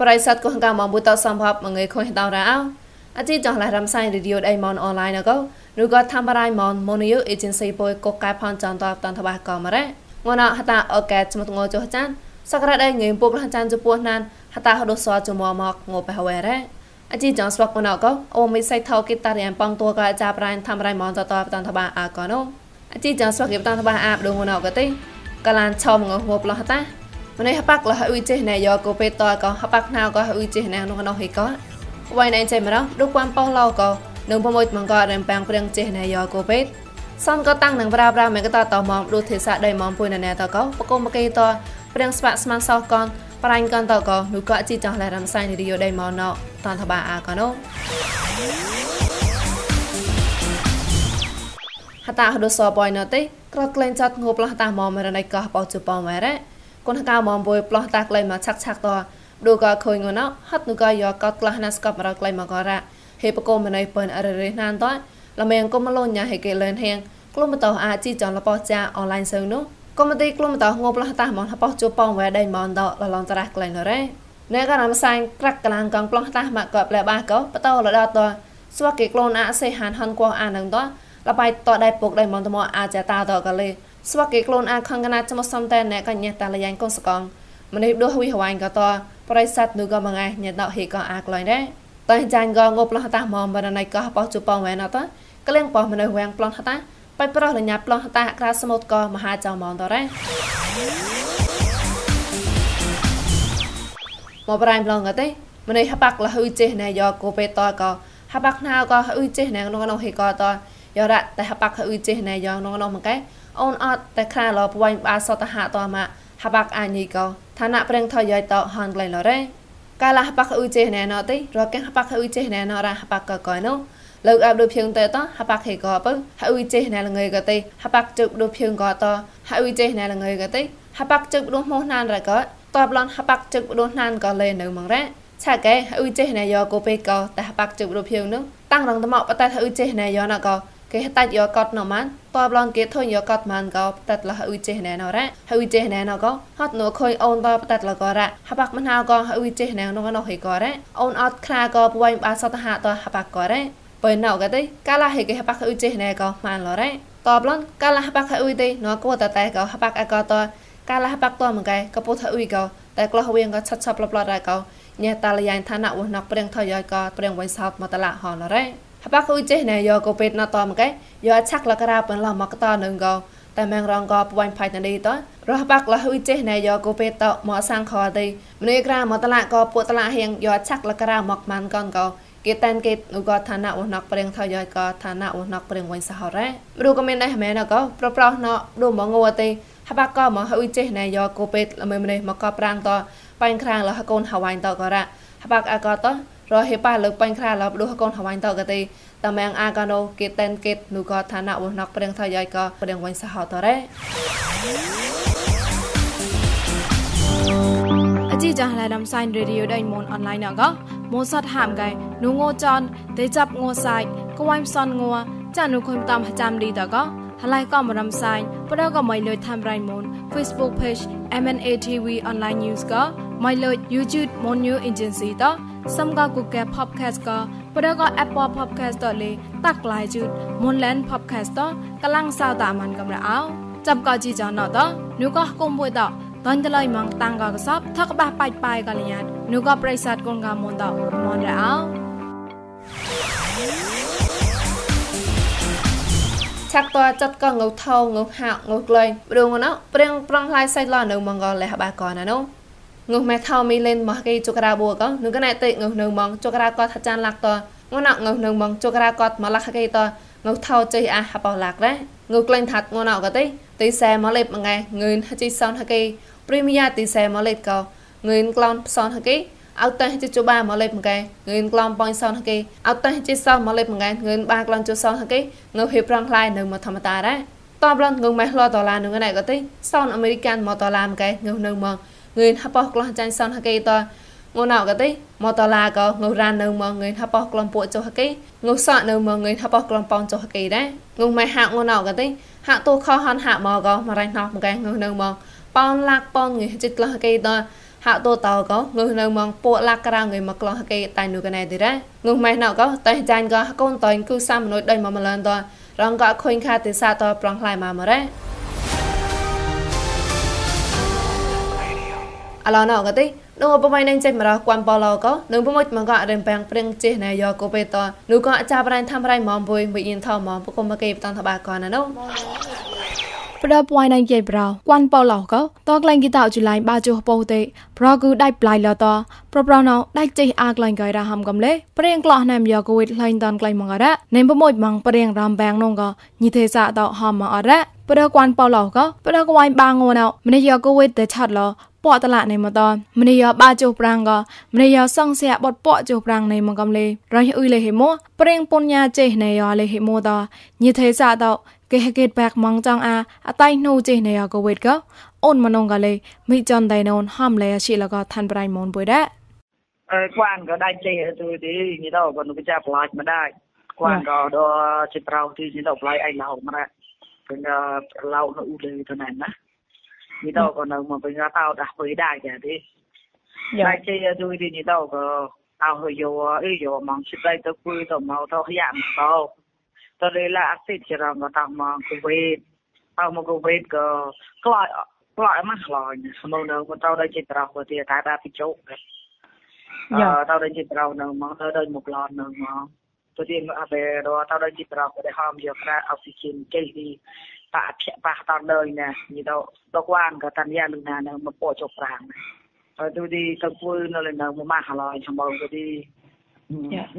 ប្រិស័តកោះកាមបុតសម្ភពមងៃខុញតរអោអជីចងឡរំសៃរីឌីអូដៃមនអនឡាញកោឬក៏ធ្វើបរៃមនមូនីយអេเจนស៊ីបុយកកកែផនចន្តតតបកមរ៉េងនហតាអូកែចមតងចុះចានសក្រដៃងៃពុកលចានចំពោះណានហតាហដូសចមមកងបហវរ៉េអជីចងស្វកណកោអូមីសៃថោគិតតារៀនបងតួកអាចាប្រានធ្វើបរៃមនតតតតបអាកណូអជីចងស្វកគិតតតបអាបដងណកទេកលានឆមងងបលហតា ម្នេះហបាក់លះអ៊ុយចេះណែយកកូពេតតក៏ហបាក់ណៅក៏អ៊ុយចេះណែនោះនោះហេក៏វ៉ៃណៃចេះមរឌុកបានប៉ោឡោក៏នឹងប្រមួយមង្ករែមប៉ាំងព្រៀងចេះណែយកកូពេតសនក៏តាំងនឹងប្រាប្រាមេកតតមកឌុទេសាដៃមកពុយណែតក៏បកុំបកេតព្រៀងស្វាក់ស្មានសោះកនប្រាញ់កនតក៏នោះក៏ជីចង់ឡែរំសៃនីយោដៃមកណោតនតបាអាក៏នោះហតាហដូសបយណទេក្រក្លែងចាត់ងប់លះតាមកមរណៃកោបោជប៉ុមម៉ែរ៉េ គុនកៅមកបុយផ្លោះតាក្លែងមកឆាក់ឆាក់តឌូក៏ខុយងណោហត់នូក៏យកកតក្លះណាស្កបរក្លែងមកករ៉ាហេបកុំណៃពើនអររេណានតលមៀងគុំមលញ៉ាហេកេលែនហៀងក្លុំតោអាជីចនលបោចាអនឡាញសើនោះកុំទីក្លុំតោងប់លះតាមកបោជប៉ុងវ៉ែដៃមកតលឡងតរះក្លែងរ៉េណែក៏រំសាញ់ក្រាក់កលាងកងផ្លោះតាមកក៏ប្លែបាក៏បតោលដតស្វាកេក្លូនអាសេហានហនគួអានឹងតលបៃតដៃពុកដៃមកតមកអាចតាតក៏លេ ស្វាគេខ្លួនអាខងកណាចមសំតែអ្នកកញ្ញាតាលយ៉ាងកុងសកងម្នេះដូចវិហវ៉ៃក៏តប្រិស័តនូក៏មងៃញាតហេក៏អាក្លែងដែរតើចាញ់ក៏ងប់ឡោះតាមកបរណៃក៏បោះជប៉ុងវ៉ែនអត់ក្លៀងបោះមនុស្សវាំងប្លន់តាបៃប្រោះលញ្ញាប្លន់តាក្រាសមុទ្រក៏មហាចៅមកតរ៉េមកប្រៃប្លងក៏ទេម្នេះហបាក់លហ៊ុយចេះណែយកគូពេតក៏ហបាក់ណៅក៏ហ៊ុយចេះណែក្នុងក្នុងហេក៏ត យករ៉តែហបាក់ហ៊ុយចេះណែយកក្នុងក្នុងមកែអូនអត់តែខ្លាលពួយបាសតហតមកហបាក់អាញីកោឋានៈប្រេងថយយតហានក្លែងលរ៉េកាលហបាក់អ៊ុចេណែណតិរកហបាក់អ៊ុចេណែណរហបាក់កកណូលើកអាប់ដូចភៀងតេតហបាក់ហេកោពើហអ៊ុចេណែលងើយកតេហបាក់ជឹកដូចភៀងកតហអ៊ុចេណែលងើយកតេហបាក់ជឹកដូចមោះណានរកតបឡនហបាក់ជឹកដូចណានក៏លេនៅមងរ៉ាឆាកែអ៊ុចេណែយកកូពេកោតែហបាក់ជឹកដូចភៀងនោះតាំងរងតមកបតតែអ៊ុចេណែយកណកោ គេតាច់យកកត់ណម៉ានតបឡងគេធុញយកកត់ម៉ានកោបតតលហអ៊ុយចេណែណរ៉ាហអ៊ុយចេណែណកោហត់នោះខុយអូនតបតតលកោរ៉ាហបាក់មិនហៅកោហអ៊ុយចេណែនោះនោះហេកោរ៉ាអូនអត់ខ្លាកោពួយបាសតហតហបាក់កោរ៉ាបើណៅកទេកាលហេគេហបាក់អ៊ុយចេណែកោម៉ានលរ៉ាតបឡងកាលហបាក់អ៊ុយទេណកោតតែកោហបាក់អកោតកាលហបាក់តមកែកពុថអ៊ុយកោតែក្លោះវៀងក៏ឆាត់ឆាប់ប្លប្លរ៉ាកោញ៉ែតាលយ៉ាងឋានៈវណកព្រៀងថយយកោព្រៀងវៃសោតមកតឡាហនរ៉ា ហបកុយចេះណែយកកពេតណតមកែយកឆាក់លក្រាបនឡមកតនឹងកោតែមងរងកពួយផៃតនេះតរះបាក់លហ៊ុយចេះណែយកកពេតតមកសាំងខទេម្នេះក្រាមកតឡាកពួកតឡាហៀងយកឆាក់លក្រាមកម៉ានកនកោគេតែនគេនូក៏ឋានៈវណកព្រៀងថយយកក៏ឋានៈវណកព្រៀងវិញសហរ៉ារូក៏មានដែរមែនក៏ប្រប្រោះណដូមកងួទេហបកក៏មកហ៊ុយចេះណែយកកពេតល្មើម្នេះមកក៏ប្រាំងតបាញ់ក្រាងលះកូនហវ៉ៃតក៏រ៉ាហបកអកត រហេប៉ាលើបាញ់ក្រាលបដូកូនហវ៉ៃតក៏ទេតមាំងអាកាណូគេតែនគេនូក៏ឋានៈវណកព្រៀងថយក៏ព្រៀងវិញសហតរ៉េអជីចាស់ឡៃដាំសៃរេឌីយោដៃមនអនឡាញណកម៉ូសាត់ហាមកៃនូងោចនទេចាប់ងោសៃកវ៉ៃសនងោចានុខុំតាមចាំឌីតក ហឡៃក៏មរំសាយប្រក៏មិនលុយ tham rai mon Facebook page MNATV online news ក៏មិនលុយ YouTube mon new agency តសំក៏ Google podcast ក៏ប្រក៏ Apple podcast តលេតាក់ឡាយជូ Monland podcast តកលាំងសៅតាมันកំរអោចាប់ក៏ជីចណតនោះក៏គុំមួយតតនតលៃម៉ងតាំងក៏កសបថកបះបាច់បាយកលញាតនោះក៏ប្រិស័តកូនកាមុនតមនរ ឆាក់តចាត់ក៏ងើថោងើហាក់ងើក្លែងព្រងណោព្រៀងប្រងឡាយសៃឡនៅមងកលះបាកណាណូងើម៉ែថោមីលេនមកគេជុក្រាបួកនឹងកណែតិងើនៅមងជុក្រាកតថាចានឡាក់តងណោងើនៅមងជុក្រាកតមកឡាក់គេតងើថោចេះអាហបឡាក់ដែរងើក្លែងថាត់ងណោក៏ទេទីសែមកលេបមកងែងឿនហជីសនហគេព្រីមយ៉ាទីសែមកលេបក៏ងឿនក្លនផ្សនហគេ អត់តែជជបាមកលេបមកែងឿនក្លំប៉ងសនហគេអត់តែជិសមកលេបមកែងឿនបាក្លនជសនហគេងើហេប្រងខ្លាយនៅមកធម្មតាដែរតបឡនងើម៉េះលដុល្លារនឹងណៃក៏ទេសនអាមេរិកានមកដុល្លារមកែងើនៅមកងឿនហបោះក្លោះចាញ់សនហគេតងូណៅក៏ទេមកដុល្លារក៏ងើរ៉ាននៅមកងឿនហបោះក្លំពួកចុះហគេងើសក់នៅមកងឿនហបោះក្លំប៉ងចុះហគេដែរងើម៉េះហាក់ងូណៅក៏ទេហាក់ទូខហនហាក់មកក៏មករៃណោះមកែងើនៅមកប៉ងឡាក់ប៉ងងឿចិត្តក្លោះហគេត ហាក់តូតោក៏ងើនៅមកពួកឡាក់ក្រៅងៃមកក្លោះគេតៃនូកណែទីរ៉ាងើម៉ែណៅក៏តៃចាញ់ក៏កូនតៃគូសាមនុយដៃមកម្លនតរងក៏ខុញខាទេសាតប្រងខ្លាយមកមរ៉ាអឡណៅក៏ទីនោះបបៃនឹងចេញមករកគួនបឡក៏នឹងប្រមួយមកក៏រំបាំងព្រៀងចេះណែយកក៏បេតនោះក៏អាចារ្យប្រៃធ្វើរៃមកបុយវិញ្ញាណថមកពុកមកគេបតនតបាក៏ណានោះ ផ្ដាប់ point ណៃយេប្រោគួនប៉ោឡោក៏តក្លែងគីតោជូលៃបាជូប៉ោទេប្រគូដៃប្លៃឡតប្រប្រណោដៃចេះអាក្លែងកៃរ៉ហាំកំលេព្រៀងក្លោះណាំយកគូវិតក្លែងតនក្លែងម៉ងរ៉ណេមប្រមួយម៉ងព្រៀងរំបាំងនងក៏ញីទេសៈតហាំម៉ងរ៉ប្រគួនប៉ោឡោក៏ប្រគួនបាងូណោមនីយកគូវិតទេឆាត់ឡោពកតឡានៃមតនមនីយបាចុប្រាំងក៏មនីយសងសៀបតពកចុប្រាំងនៃមកកំលេរៃអ៊ុយលេហេមោប្រេងពុញ្ញាចេះនៃយលេហេមោតញិទេសៈត เกเฮเกตแบกมังจังอาอไตนูเจเนียกเวทก็អូនមនងកលេមីចន់ដៃណូនហំលេអាឈីលកឋានប្រៃមូនបុយដែរអើខ្វានក៏ដាច់ទេទូទីនេះដល់គាត់នឹងចាប់ផ្លាច់មិនដាច់ខ្វានក៏ដល់ចិត្តប្រោទីនេះដល់ផ្លាយឯងឡោមិនដាច់គឺឡោនៅអ៊ូលេទៅណែណានេះដល់ក៏នៅមកវិញតោដាស់ពុយដាច់ចាទីដាច់ទេទូទីនេះដល់ក៏เอาเฮยโยเอ้ยโยมองชิดได้ตะคุยตะเมาตะขยะมาตอ ទៅក៏អោយោអីយោមកចិត្តទៅពុយទៅមកទៅយ៉ាំទៅ Torela asit sirang ka tama kuwait. Tama kuwait ka klai klai mas klai. Samo na ko tao dai chitra ko ti ta ta pi chok. Ờ tao dai chitra na ma tao dai một lon na ma. Tôi đi mà về đó tao dai chitra ko để ham giờ ra oxygen cái đi. Ta phẹ ba tao đời nè, như đâu đâu quan ka tan ya lu na na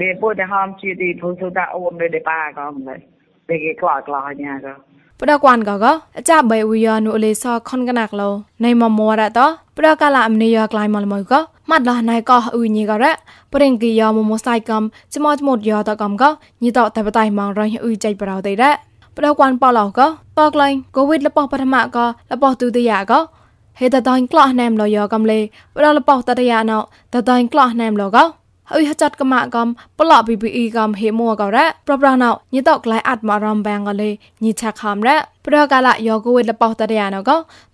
De po de ham chi di po su da om de de pa ko mle. De ge kla kla nya ko. ปดกวนก็ก็อาจารย์ใบวิยานุเลซอคอนกนักโลในมอมอระตอปดกาลามเนียกลายมอลมอยก็มัดละนายก็อุญญก็ระปริงกิยามอมอไซกัมจมอจมดยอตะกัมก็ญีตอแต่ปไตมองรอยอุยใจปราวเตระปดกวนปอลอก็ปอกไลโควิดละปอปฐมะก็ละปอตุติยะก็เฮตะตอนกลอแนมลอยอกัมเลปดละปอตะตะยะนอตะตอนกลอแนมลอก็ អ៊ីហចាត់កម៉ាកំប្លោប៊ីប៊ីកំហេមួករ៉ប្រប្រណៅញីតក្លៃអាត់មករំបាំងកលេញីឆាខំរ៉ប្រកាលយោគូវេលបោតរយ៉ាណក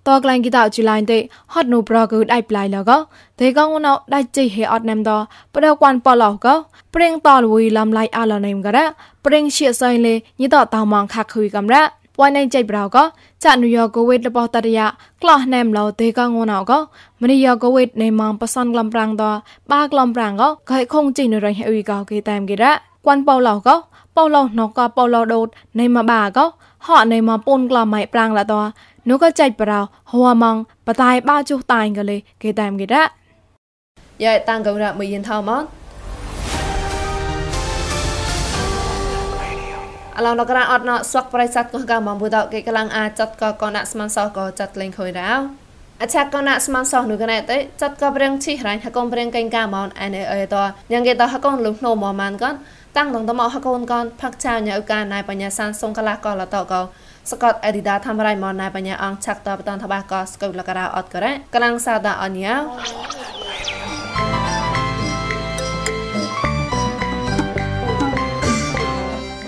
តក្លែងគីតជូលៃទេហត់នូប្រកូដៃប្លៃលកទេកងណៅដៃជិហេអត់ណាំតប្រកួនប៉ឡោកព្រៀងតលវីលំឡៃអាឡណេមករ៉ព្រៀងជាសៃលេញីតតោម៉ងខាក់ខុយកំរ៉ ပွိုင်းနိုင်ကြိုက်ប្រោကကြနူယောကိုဝိတ်လပေါ်တရကလော့နမ်လောဒေကငုံနောကမနီယောကိုဝိတ်နေမန်ပစန်ကလမ်ပရန်တော့ပါကလမ်ပရန်ကခိုင်ခုံကျင်းရဟအဝီကောကေတမ်ကေရကွမ်ပေါလောကပေါလောနောကပေါလောဒိုနေမဘာကហော့နေမពុនក្លាម៉ៃប្រាំងឡាតនោះក៏ចែកប្រោហួមងបតាយបាជុះតាញក៏លេគេតាមគេដាក់យ៉ៃតាំងកោរ៉ាមួយយិនថោមក អឡងលករអត់ណស្វកប្រិស័តកោះកមបុតគេកលាំងអាចចាត់កកណស្មានសោះក៏ចាត់លេងខុយរោអច្ឆកណស្មានសោះនោះកណែតចាត់ក៏ព្រៀងឈីរ៉ាញ់ហកុំព្រៀងកេងកាមនអណេអេតយ៉ាងគេតហកុំលុះណូមម៉ានកនតាំងតងតមកហកូនកនផាក់ចៅញ៉ៅកាណៃបញ្ញាសានសុងកលាកលតកោសកតអេឌីដាធ្វើរៃមនណៃបញ្ញាអង្គឆាក់តបតនតបាកស្កុលករអត់ករ៉កលាំងសាដាអ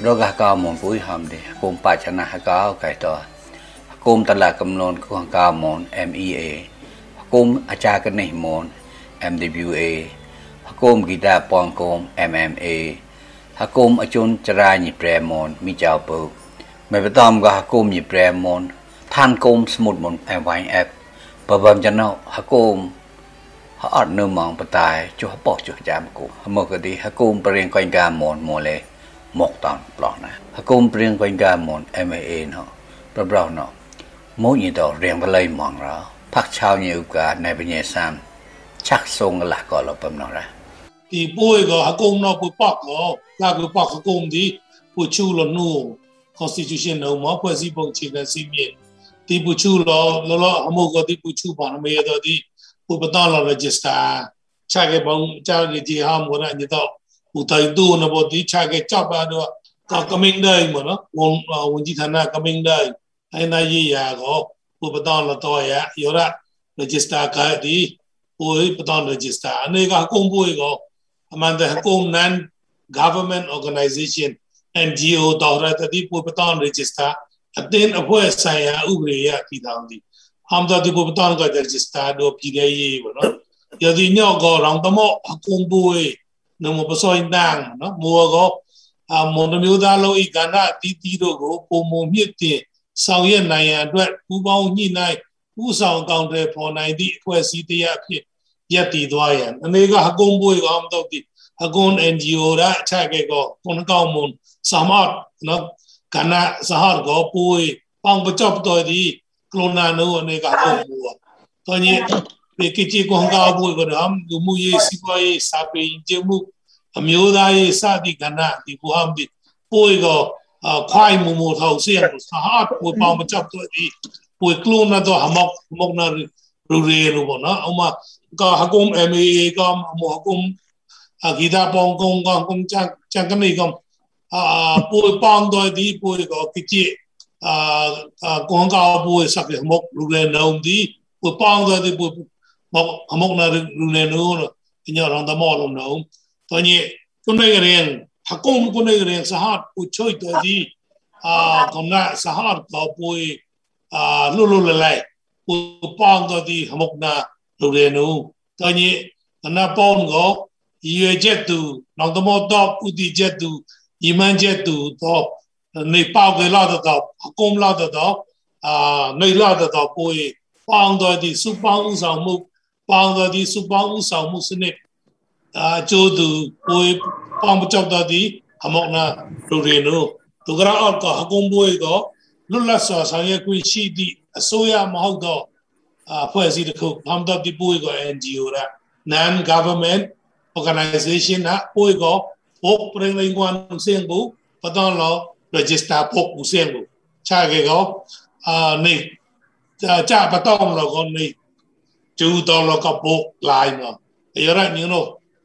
ញ្ញា roga ka mon pui ham de kum pa chana ha ka kai to kum tala kam non ku ka mon MEA kum acha ka nei mon MWA kum gita pong kum MMA ហគុំអជុនចរាញិប្រែមនមីចៅពើមិនបតំក៏ហគុំញិប្រែមនឋានគុំស្មុតមនអែវ៉ៃអេបបបំចំណោហគុំហអត់នៅមងបតាយចុះបោះចុះចាំគុំមកទីហគុំបរៀងកុញកាមនមកលេ หมกตอนปลอกนะฮกุมเปรียงกวนกามอนเอเมเอเนาะปรบรอเนาะมุ่งยีดอกเรียงไปเลยมองเราพักเช้าเนี่ยอุกาในปัญญาสามชักทรงหลักก่อนเราเป็นเนาะนะตีปุ้ยก็ฮกุมเนาะปุ้ยปอกก็ลากปุ้ยปอกฮกุมดีปุ้ยชูลนู่ constitution เนาะมอဖွဲ့စည်းပုံအခြေခံစည်းမျဉ်းတီပူချူလောလောလောအမှုကတီပူချူပါနမေရတော့ဒီဥပဒေလော register ချာကေပုံချာကေဒီဟာမောရညတော့ utai tu na bo ti cha ke cha ba do ta coming dai mo no won won ji thana coming dai ai na ye ya go ဟိုပတောင်းလတော့ရရောရ register ကဒီဟိုပတောင်း register အနေကကုံပွေကောအမှန်တကုံနန် government organization NGO တော်ရတတိပူပတောင်း register အတင်းအဖွဲ့ဆိုင်ရာဥပဒေရပြည်ထောင်သည်ဟမ်ဒါဒီပူပတောင်းက register တို့ပြည်ရေးဘောနော်ယဒီညောကောရောင်တမောအကုံပွေ နမပစောင်းတန်းနော်မောကောအမွန်မျိုးသားလုံးဤကဏ္ဍအတီးတီးတို့ကိုပုံမမြင့်တင်ဆောင်ရွက်နိုင်ရန်အတွက်ပူပေါင်းညှိနှိုင်းဥဆောင်ကောင်းတဲ့ဖော်နိုင်သည့်အဖွဲ့အစည်းတရားအဖြစ်ရပ်တည်သွားရန်အနေကအကုန်ပွေကောင်းတော့သည်အကုန် NGO ရာအချက်ကကောကွန်ကောင်မွန်စမတ်နော်ကဏ္ဍစဟာကောပွေပေါင်းပကြော့တော်သည်ကလိုနာနိုအနေကအကုန်ပွေတော့ည ပေကကြီးကွန်ကားဖို့ကတော့လူမှုရေးစီးပွားရေးစာပေကျမှုအမျိုးသားရေးစသည့်ကဏ္ဍဒီဘူဟမ်ဒီပိုေကောခွိုင်မူမူထောက်စီရကိုစဟာပိုပေါမချပ်တော့ဒီပိုကလုံးနာတော့ဟမောက်မောက်နာရူရေလိုပေါ့နော်အမကအကုံ MAA ကမဟကုံအဂီဒါပေါင်ကုံကကုံချန်ချန်ကနေကအာပိုပေါင်တော့ဒီပိုကောကကြီးအာကွန်ကာပိုစက်မောက်ရူရေနောင်ဒီပိုပေါင်တော့ဒီပို mok amok na rune no inya rang da mo lo no to ni kun nei ren hakom kun nei ren sahat u choi to di a kom na sahat ba pui a lu lu le lai u pang to di hamok na rune no to ni na pon go ye jet tu nang da mo to u di jet tu iman jet tu to nei pao ge la da to hakom la da da a nei la da to ပေါင်းတော်သည်စုပေါင်းဥဆောင်မှုစနစ်အာကျိုးသူကိုယ်ပေါင်းပကြောက်တော်သည်အမောက်နာလူတွေနိုဒုက္ခရောက်ကဟကုံပွေသောလွတ်လပ်စွာဆောင်ရွက်ခွင့်ရှိသည့်အစိုးရမဟုတ်သောအဖွဲ့အစည်းတစ်ခုပေါင်းတော်သည်ပွေကော NGO ရာ non government organization ဟာပွေကောพกเรื่องเรื่องวันเสียงบุปต้องเรา register พกเสียงบุใช่ไหมครับอ่าในจะจะปต้องเราคนใน chú đó là cái bốc lại mà giờ ra những nó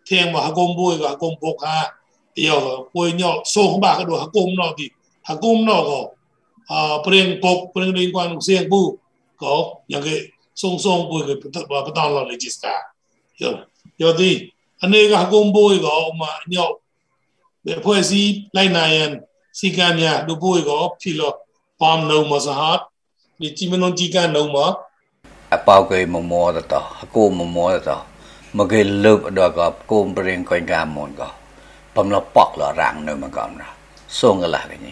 thêm mà học công bôi và học công bốc ha. Giờ bôi nhỏ số không bà cái đồ học công nó thì học công nó có ờ, à bên bốc bên liên quan riêng bu có những song song bôi cái bắt bắt đầu là register giờ giờ thì, anh ấy cái học công bôi có mà nhỏ để phơi gì lại này anh si cái nhà, đồ bôi có phi lo palm nấu mà sao hết vì chỉ mình chỉ cái nấu mà ပေါကဲမမောတော့အကိုမမောတော့မကဲလုပ်တော့ကကုံပရင်ကိုင်ကမွန်ကပမလပက်လာရန်နမကောင်နာဆုံကလာနေဒီ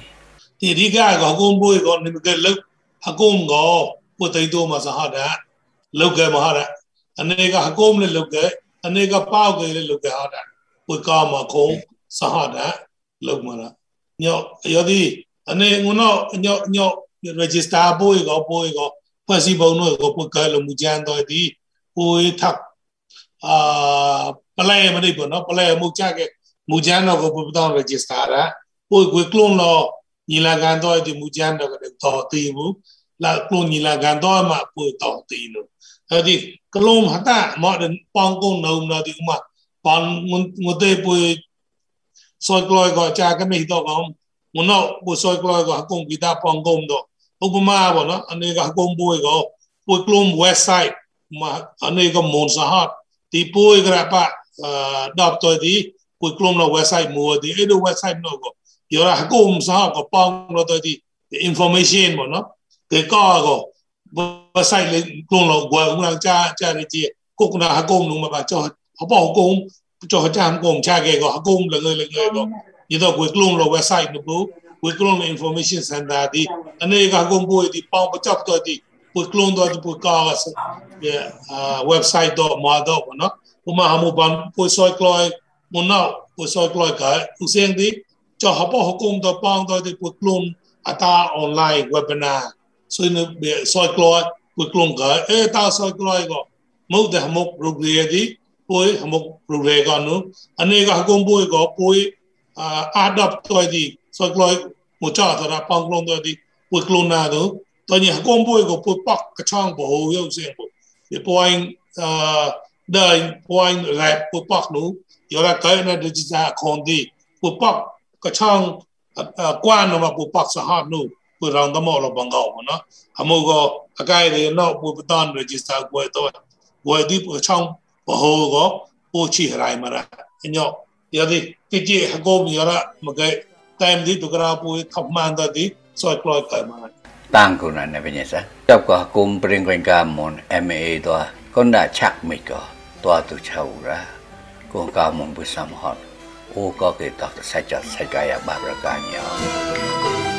ရိကကကုံဘွေကနမကဲလုပ်အကုံကပုတ်သိတော့မစဟာဒလုပ်ကဲမဟာဒအနေကအကုံလည်းလုပ်ကဲအနေကပေါကဲလည်းလုပ်ကဲဟာဒပုတ်ကမခုံစဟာဒလုပ်မလားညောယောဒီအနေငုံတော့ညောညော register ဘွေကဘွေကော ဖွဲ့စည်းပုံတို့ကိုပုတ်ကလမှုကြမ်းတော်သည်ပူထပ်အာပလဲမနိပေါ့နော်ပလဲမှုကြကမူကြမ်းတော့ကိုပုတ်တော့ register ရာပူကွေကလုံးတော့ညီလာခံတော့ဒီမူကြမ်းတော့တော့တည်ဘူးလာကလုံးညီလာခံတော့မှပူတော့တည်လို့အဲဒီကလုံးဟတာမော်ဒန်ပေါင်ကုန်နော်နော်ဒီမှာပန်ငုတေပူစောကလောကကြာကနေတော့ကောင်မနောပူစောကလောကကုန်ပြီးတာပေါင်ကုန်တော့ ဥပမာပေါ့နော်အနေကကုံပွေကိုပွေကလုံး website မှာအနေကမွန်စာဟတ်ဒီပွေကရပါအာတော့တော်ဒီပွေကလုံးの website မို့ဒီအဲ့ဒီ website နော်ကိုယောရာကုံစာကိုပေါင်းတော့တော်ဒီ information ပေါ့နော်ဒီကောကို website လေးကလုံးတော့ဝယ်ဦးကြာကြာနေကြည့်ကိုကနာကုံလုံးမှာကြောဟပေါ့ကုံကြောကြမ်းကုံချခဲ့ကိုအကုံလည်းလည်းလည်းကိုဒီတော့ကိုကလုံးတော့ website နော် puiklong information senda di ane ga gombo di pau bachap to di puiklong do di puika as website do ma do na uma hamu ban poi soi kloi mona poi soi kloi ka useng di cho hapo hukum do pau do di puiklong ata online webinar. So ne soi kloi puiklong ka e ta soi kloi go mo de hamu rugri di poi hamu rugri ga nu ane ga gombo go poi adopt to di so kloi mo cha ta ra pang long do di pu klon na do to ni kom bo go pu pak ka chang bo ho yo se bo ye point uh dai point lại pu pak nu yo ra ka na de ji sa khon di pu pak ka chang quan no ma pu pak sa ha nu pu rang da mo lo bang gạo no ha mo go này nó de no pu tan register go to go di pu chang bo ho go pu chi rai ma ra. Nyo ya di ki ji ha go mi ya ra ma ga time di tukra pui thamanda di soi kloi kai ma tang ko na ne benye sa chap ko kum pring kwen ka mon ma to kon da chak mi ko to tu chau ra ko ka mon bu sam hot អូក៏គេតោះសាច់ចាត់សាច់កាយបាបរកាញោ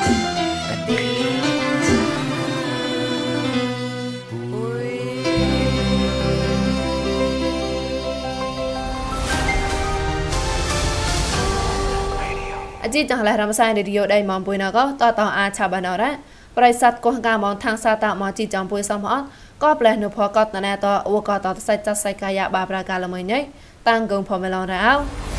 ចង្លេះរំសាយរីយោដៃម៉ងពួយណកតតអាឆាបានរ៉ាប្រិស័តកោះកាមងថាងសាតាមកជីចំពួយសំអត់ក៏ផ្លែនុភកតណែតអ៊ូក៏តតសៃចសៃកាយាបាប្រាកាលមួយនេះតាំងគងផមឡងរ៉ោ